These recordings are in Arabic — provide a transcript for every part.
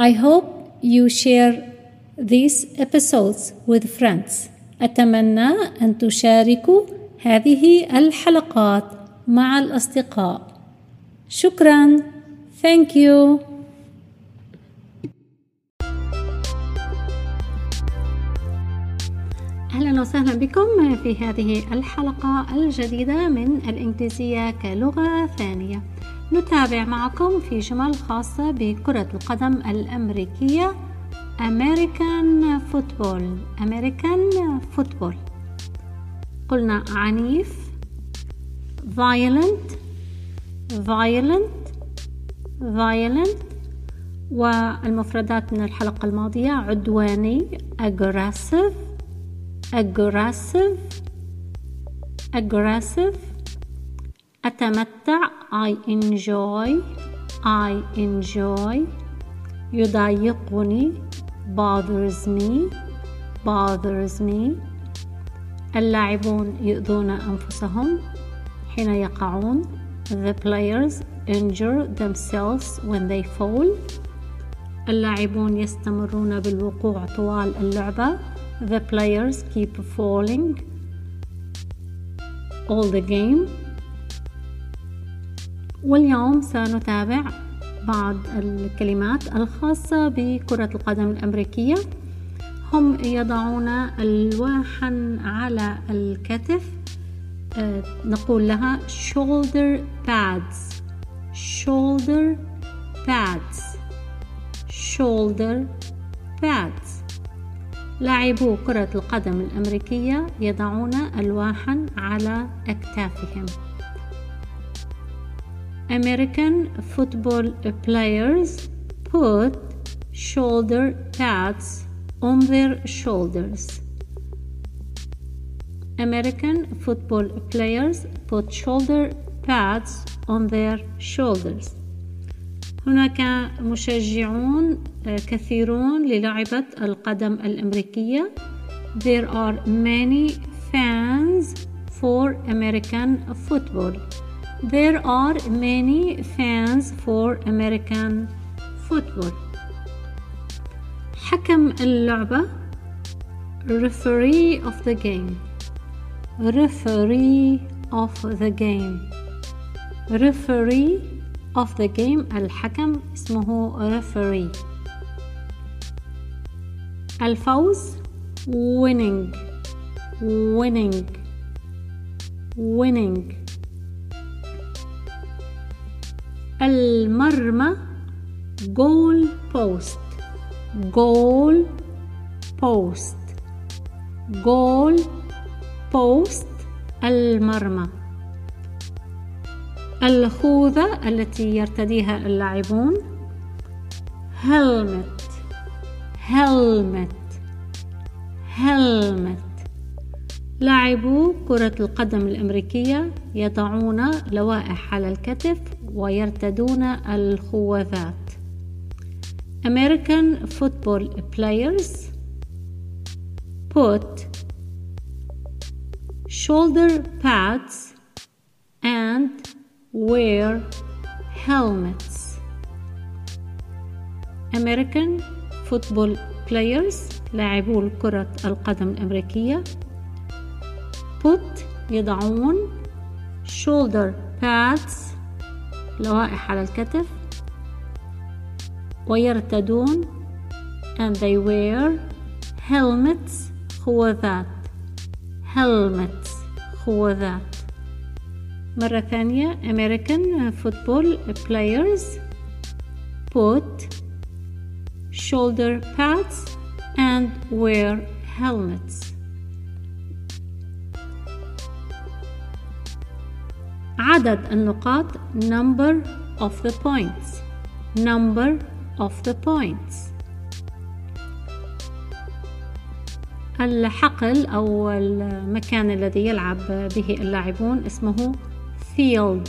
I hope you share these episodes with friends. أتمنى أن تشاركوا هذه الحلقات مع الأصدقاء. شكرا. Thank you. أهلا وسهلا بكم في هذه الحلقة الجديدة من الإنجليزية كلغة ثانية. نتابع معكم في جمل خاصة بكرة القدم الأمريكية American Football American Football قلنا عنيف violent violent violent والمفردات من الحلقة الماضية عدواني aggressive aggressive aggressive أتمتع I enjoy I enjoy يضايقني bothers me bothers me اللاعبون يؤذون أنفسهم حين يقعون the players injure themselves when they fall اللاعبون يستمرون بالوقوع طوال اللعبة the players keep falling all the game واليوم سنتابع بعض الكلمات الخاصة بكرة القدم الأمريكية. هم يضعون ألواحا على الكتف آه، نقول لها shoulder pads. Shoulder pads. Shoulder pads. لاعبو كرة القدم الأمريكية يضعون ألواحا على أكتافهم. American football players put shoulder pads on their shoulders. American football players put shoulder pads on their shoulders. هناك مشجعون كثيرون للعبة القدم الأمريكية. There are many fans for American football. There are many fans for American football. حكم اللعبة referee of the game referee of the game referee of the game الحكم اسمه referee الفوز winning winning winning المرمى جول بوست جول بوست جول بوست المرمى. الخوذة التي يرتديها اللاعبون. helmet. helmet. helmet. لاعبو كرة القدم الأمريكية يضعون لوائح على الكتف ويرتدون الخوذات American football players put shoulder pads and wear helmets. American football players لاعبو كرة القدم الأمريكية put يضعون shoulder pads لوائح على الكتف ويرتدون and they wear helmets خوذات helmets خوذات مرة ثانية American football players put shoulder pads and wear helmets عدد النقاط number of the points. number of the points. الحقل أو المكان الذي يلعب به اللاعبون اسمه field.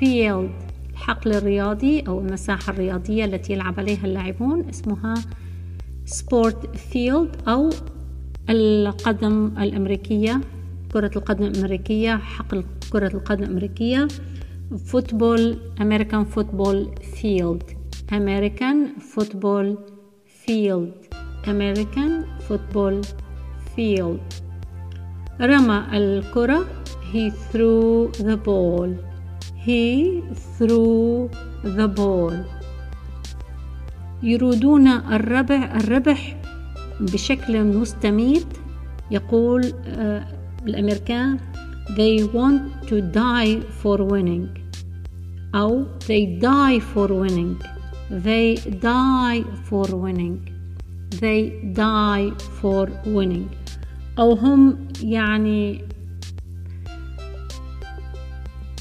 field. الحقل الرياضي أو المساحة الرياضية التي يلعب عليها اللاعبون اسمها sport field أو القدم الأمريكية. كرة القدم الأمريكية حقل كرة القدم الأمريكية football American football field American football field American football field. رمى الكرة he threw the ball. He threw the ball. يريدون الربح الربح بشكل مستميت يقول الأمريكان they want to die for winning أو they die for winning they die for winning they die for winning أو هم يعني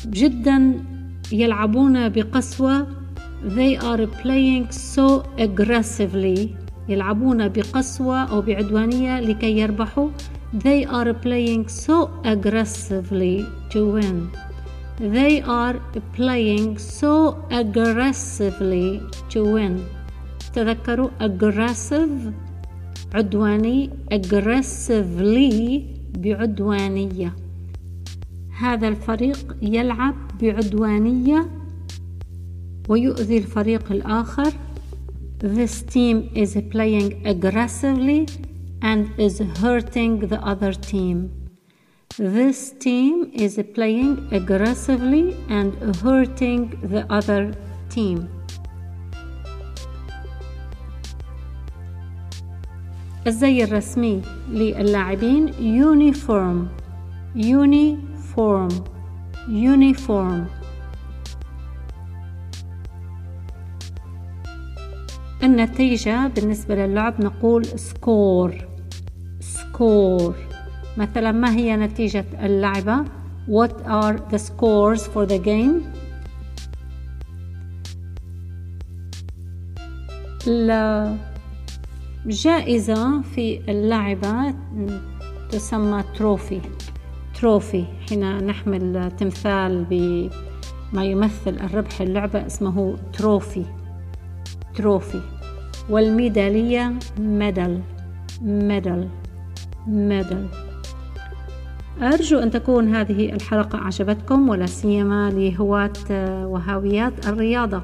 جدا يلعبون بقسوة they are playing so aggressively يلعبون بقسوة أو بعدوانية لكي يربحوا they are playing so aggressively to win they are playing so aggressively to win تذكروا aggressive عدواني aggressively بعدوانية هذا الفريق يلعب بعدوانية ويؤذي الفريق الآخر This team is playing aggressively and is hurting the other team. This team is playing aggressively and hurting the other team. الزي الرسمي للاعبين uniform uniform uniform النتيجة بالنسبة للعب نقول score. Score. مثلا ما هي نتيجة اللعبة؟ What are the scores for the game? الجائزة في اللعبة تسمى trophy trophy حين نحمل تمثال بما يمثل الربح اللعبة اسمه trophy trophy والميدالية medal medal medal أرجو أن تكون هذه الحلقة أعجبتكم ولا سيما لهواة وهاويات الرياضة.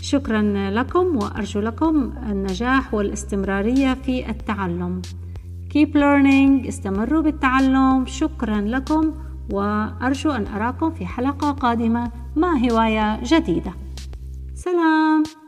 شكرا لكم وأرجو لكم النجاح والاستمرارية في التعلم. Keep learning استمروا بالتعلم. شكرا لكم وأرجو أن أراكم في حلقة قادمة مع هواية جديدة. سلام!